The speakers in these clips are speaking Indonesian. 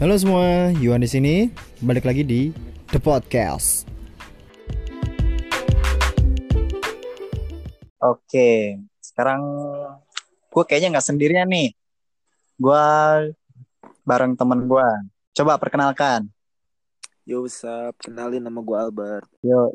Halo semua, Yuan di sini. Balik lagi di The Podcast. Oke, sekarang gue kayaknya nggak sendirian nih. Gue bareng temen gue. Coba perkenalkan. Yo, what's up? Kenalin nama gue Albert. Yo,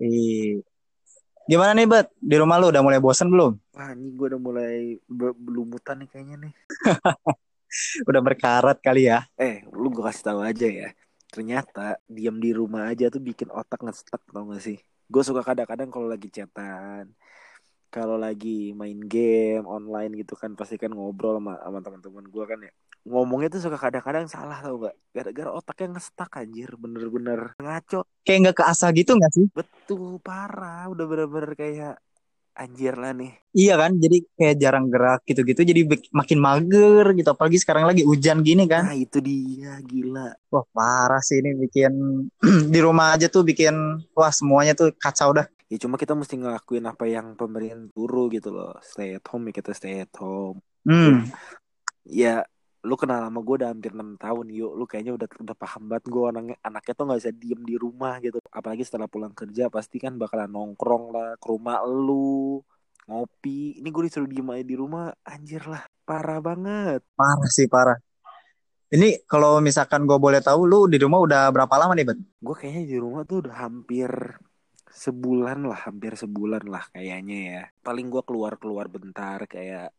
Gimana nih, Bet? Di rumah lu udah mulai bosen belum? Wah, ini gue udah mulai be- belumutan nih kayaknya nih. udah berkarat kali ya? Eh, lu gue kasih tahu aja ya. Ternyata diam di rumah aja tuh bikin otak ngestak tau gak sih? Gue suka kadang-kadang kalau lagi chatan, kalau lagi main game online gitu kan pasti kan ngobrol sama sama teman-teman gue kan ya ngomongnya tuh suka kadang-kadang salah tau gak gara-gara otaknya ngestak anjir bener-bener ngaco kayak nggak keasah gitu nggak sih betul parah udah bener-bener kayak anjir lah nih. Iya kan jadi kayak jarang gerak gitu-gitu jadi makin mager gitu apalagi sekarang lagi hujan gini kan. Nah itu dia gila. Wah parah sih ini bikin di rumah aja tuh bikin wah semuanya tuh kacau dah. Ya cuma kita mesti ngelakuin apa yang pemerintah turu gitu loh. Stay at home ya kita stay at home. Hmm. ya lu kenal sama gue udah hampir enam tahun yuk lu kayaknya udah udah paham banget gue anaknya anaknya tuh nggak bisa diem di rumah gitu. Apalagi setelah pulang kerja pasti kan bakalan nongkrong lah ke rumah lu ngopi. Ini gue disuruh diem aja di rumah anjir lah. Parah banget. Parah sih parah. Ini kalau misalkan gue boleh tahu lu di rumah udah berapa lama nih, Bet? Gue kayaknya di rumah tuh udah hampir sebulan lah, hampir sebulan lah kayaknya ya. Paling gue keluar-keluar bentar kayak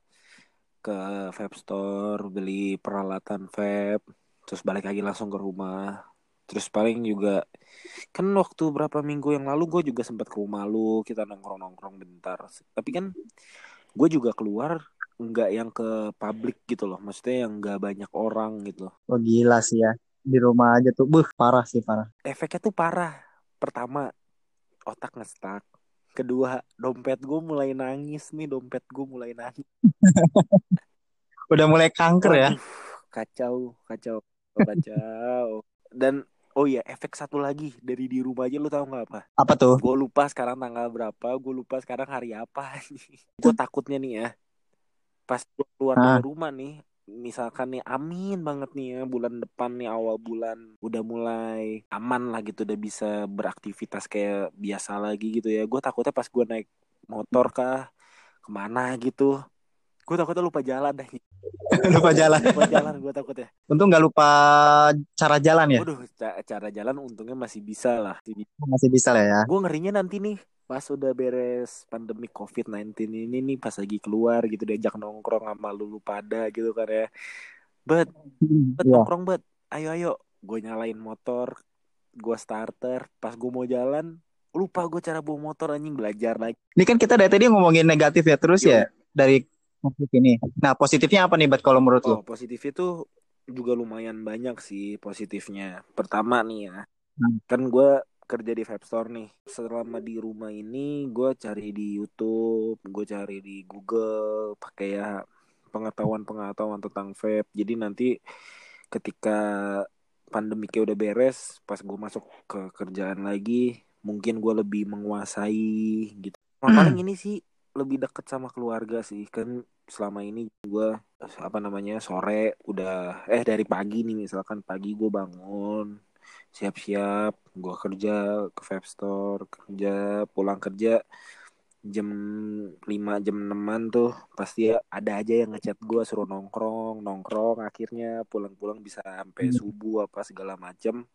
ke vape store beli peralatan vape terus balik lagi langsung ke rumah. Terus paling juga kan waktu berapa minggu yang lalu gue juga sempat ke rumah lu kita nongkrong nongkrong bentar. Tapi kan gue juga keluar nggak yang ke publik gitu loh. Maksudnya yang nggak banyak orang gitu. Oh gila sih ya. Di rumah aja tuh buh parah sih parah. Efeknya tuh parah. Pertama otak ngestak kedua dompet gue mulai nangis nih dompet gue mulai nangis. Udah mulai kanker ya? Kacau kacau kacau. Dan oh iya efek satu lagi dari di rumah aja lu tau nggak apa apa tuh? Gue lupa sekarang tanggal berapa gue lupa sekarang hari apa. Gue takutnya nih ya pas keluar dari rumah nih misalkan nih amin banget nih ya bulan depan nih awal bulan udah mulai aman lah gitu udah bisa beraktivitas kayak biasa lagi gitu ya. Gue takutnya pas gue naik motor kah ke mana gitu. Gue takutnya lupa jalan deh. Lupa jalan. Lupa jalan gue takutnya. Untung nggak lupa cara jalan ya? Waduh cara jalan untungnya masih bisa lah. Masih bisa lah ya. Gue ngerinya nanti nih pas udah beres pandemi COVID-19 ini nih pas lagi keluar gitu diajak nongkrong sama lu pada gitu kan ya. Bet, bet yeah. nongkrong bet. Ayo ayo, gue nyalain motor, gue starter, pas gue mau jalan lupa gue cara bawa motor anjing belajar lagi. Ini kan kita dari tadi ngomongin negatif ya terus Yo. ya dari COVID ini. Nah positifnya apa nih bet kalau menurut oh, lo? Positifnya tuh juga lumayan banyak sih positifnya. Pertama nih ya, hmm. kan gue kerja di vape store nih. Selama di rumah ini gue cari di YouTube gue cari di Google pakai ya pengetahuan-pengetahuan tentang vape. Jadi nanti ketika pandemiknya udah beres pas gue masuk ke kerjaan lagi mungkin gue lebih menguasai gitu. Nah, paling ini sih lebih deket sama keluarga sih. Kan selama ini gue apa namanya sore udah eh dari pagi nih misalkan pagi gue bangun siap-siap gue kerja ke vape store kerja pulang kerja jam 5 jam 6 tuh pasti ada aja yang ngechat gue suruh nongkrong nongkrong akhirnya pulang-pulang bisa sampai hmm. subuh apa segala macem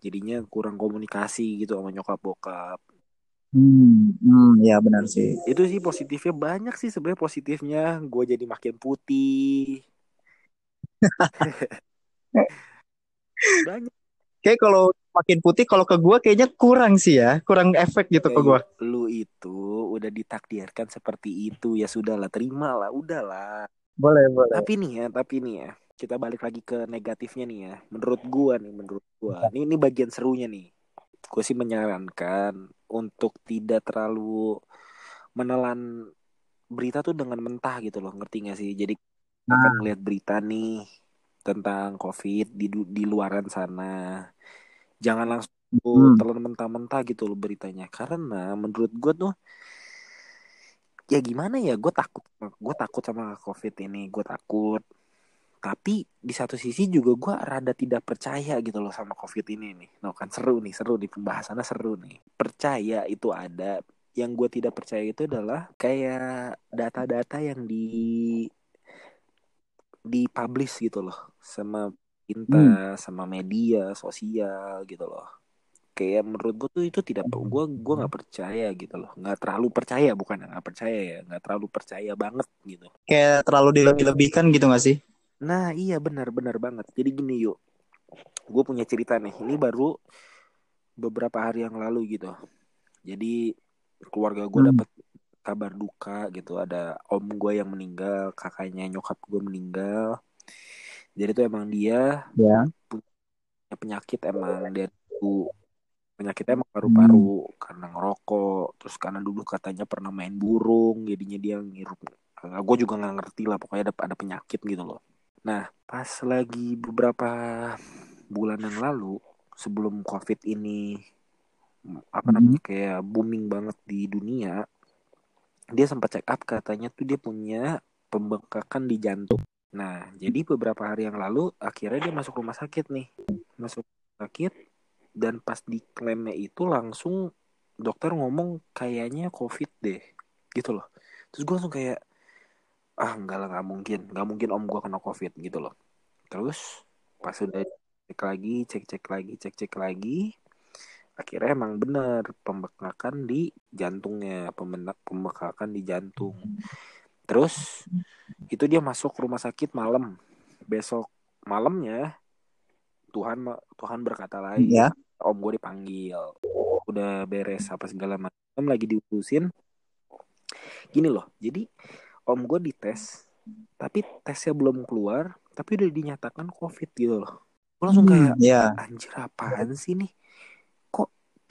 jadinya kurang komunikasi gitu sama nyokap bokap Hmm, hmm, ya benar sih. Itu sih positifnya banyak sih sebenarnya positifnya. Gue jadi makin putih. banyak kayak kalau makin putih kalau ke gue kayaknya kurang sih ya. Kurang efek gitu ke gue lu itu udah ditakdirkan seperti itu ya sudahlah terima lah udahlah boleh boleh. Tapi nih ya tapi nih ya kita balik lagi ke negatifnya nih ya. Menurut gue nih menurut gue ini ini bagian serunya nih. Gue sih menyarankan untuk tidak terlalu menelan berita tuh dengan mentah gitu loh. Ngerti gak sih? Jadi nah. akan ngeliat berita nih tentang COVID di di luaran sana. Jangan langsung hmm. telan mentah-mentah gitu loh beritanya. Karena menurut gue tuh ya gimana ya gue takut gue takut sama covid ini gue takut tapi di satu sisi juga gue rada tidak percaya gitu loh sama covid ini nih no kan seru nih seru nih pembahasannya seru nih percaya itu ada yang gue tidak percaya itu adalah kayak data-data yang di dipublish gitu loh sama pinta hmm. sama media sosial gitu loh. Kayak menurut gue tuh itu tidak gue gue nggak percaya gitu loh. Nggak terlalu percaya bukan nggak percaya ya nggak terlalu percaya banget gitu. Kayak terlalu dilebih-lebihkan gitu gak sih? Nah iya benar benar banget. Jadi gini yuk. Gue punya cerita nih. Ini baru beberapa hari yang lalu gitu. Jadi keluarga gue hmm. dapat kabar duka gitu ada om gue yang meninggal kakaknya nyokap gue meninggal jadi itu emang dia ya. punya penyakit emang dia tuh penyakitnya emang paru-paru hmm. karena ngerokok terus karena dulu katanya pernah main burung jadinya dia ngirup nah, gue juga nggak ngerti lah pokoknya ada ada penyakit gitu loh nah pas lagi beberapa bulan yang lalu sebelum covid ini apa hmm. namanya kayak booming banget di dunia dia sempat check up katanya tuh dia punya pembengkakan di jantung. Nah, jadi beberapa hari yang lalu akhirnya dia masuk rumah sakit nih. Masuk sakit dan pas diklaimnya itu langsung dokter ngomong kayaknya covid deh. Gitu loh. Terus gue langsung kayak ah enggak lah nggak mungkin nggak mungkin om gue kena covid gitu loh terus pas sudah cek lagi cek cek lagi cek cek lagi akhirnya emang bener pembekakan di jantungnya pembekakan di jantung. Terus itu dia masuk rumah sakit malam. Besok malamnya Tuhan Tuhan berkata lain ya. om gue dipanggil. Udah beres apa segala macam lagi diurusin. Gini loh jadi om gue dites tapi tesnya belum keluar tapi udah dinyatakan covid gitu loh. Gue langsung hmm, kayak hmm, ya. anjir apaan sih nih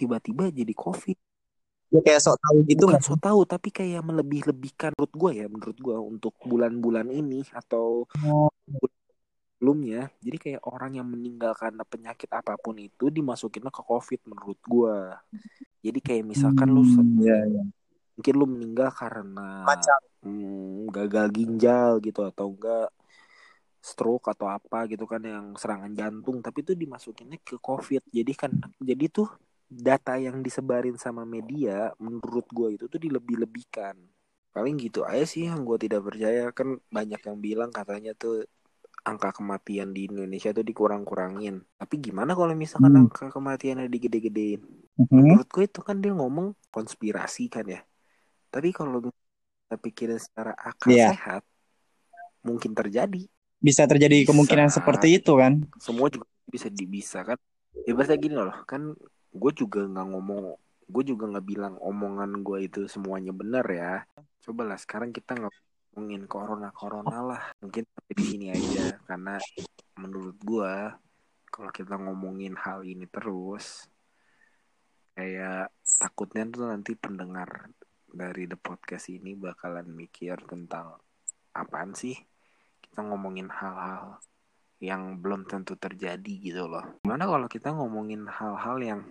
tiba-tiba jadi covid. Ya kayak sok tahu gitu kan sok tahu tapi kayak melebih-lebihkan menurut gue ya menurut gue untuk bulan-bulan ini atau oh. sebelumnya. Jadi kayak orang yang meninggal karena penyakit apa pun itu dimasukin ke covid menurut gue jadi kayak misalkan hmm, lu ya, ya. mungkin lu meninggal karena hmm, gagal ginjal gitu atau enggak stroke atau apa gitu kan yang serangan jantung tapi itu dimasukinnya ke covid. Jadi kan jadi tuh data yang disebarin sama media menurut gue itu tuh dilebih-lebihkan paling gitu aja sih yang gue tidak percaya kan banyak yang bilang katanya tuh angka kematian di Indonesia tuh dikurang-kurangin tapi gimana kalau misalkan hmm. angka kematiannya digede-gedein hmm. menurut gue itu kan dia ngomong konspirasi kan ya tapi kalau kita pikirin secara akal yeah. sehat mungkin terjadi bisa terjadi bisa. kemungkinan seperti itu kan semua juga bisa dibisa kan ya bahasa gini loh kan gue juga nggak ngomong gue juga nggak bilang omongan gue itu semuanya benar ya. Coba lah sekarang kita nggak ngomongin corona corona lah. Mungkin sampai di sini aja karena menurut gue kalau kita ngomongin hal ini terus kayak takutnya tuh nanti pendengar dari the podcast ini bakalan mikir tentang apaan sih? Kita ngomongin hal-hal yang belum tentu terjadi gitu loh. Gimana kalau kita ngomongin hal-hal yang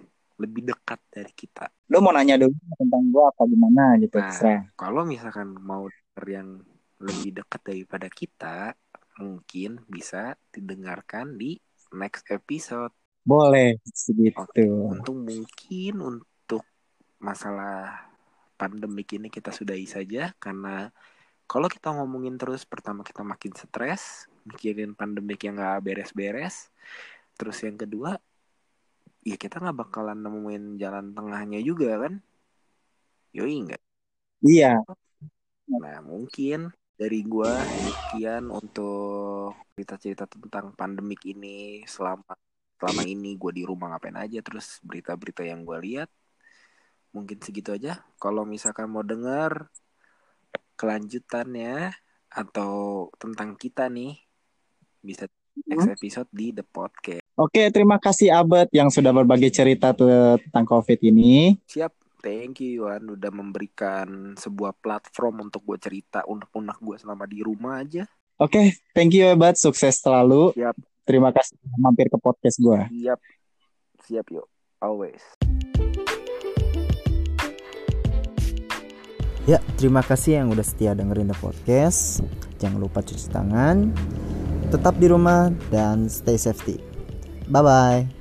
lebih dekat dari kita. Lo mau nanya dulu tentang gua apa gimana gitu, nah, Kalau misalkan mau yang lebih dekat daripada kita, mungkin bisa didengarkan di next episode. Boleh, segitu. Oke, untuk mungkin untuk masalah pandemik ini kita sudahi saja karena kalau kita ngomongin terus pertama kita makin stres mikirin pandemik yang gak beres-beres. Terus yang kedua ya kita nggak bakalan nemuin jalan tengahnya juga kan? Yoi enggak iya. Nah mungkin dari gua sekian untuk cerita-cerita tentang pandemik ini selama selama ini gue di rumah ngapain aja terus berita-berita yang gue lihat. Mungkin segitu aja. Kalau misalkan mau dengar kelanjutannya atau tentang kita nih bisa next episode di the podcast Oke, terima kasih Abed yang sudah berbagi cerita tentang COVID ini. Siap, thank you Yuan udah memberikan sebuah platform untuk gue cerita unek-unek gue selama di rumah aja. Oke, thank you Abed, sukses selalu. Siap. Terima kasih mampir ke podcast gue. Siap, siap yuk, always. Ya, terima kasih yang udah setia dengerin the podcast. Jangan lupa cuci tangan, tetap di rumah dan stay safety. Bye bye.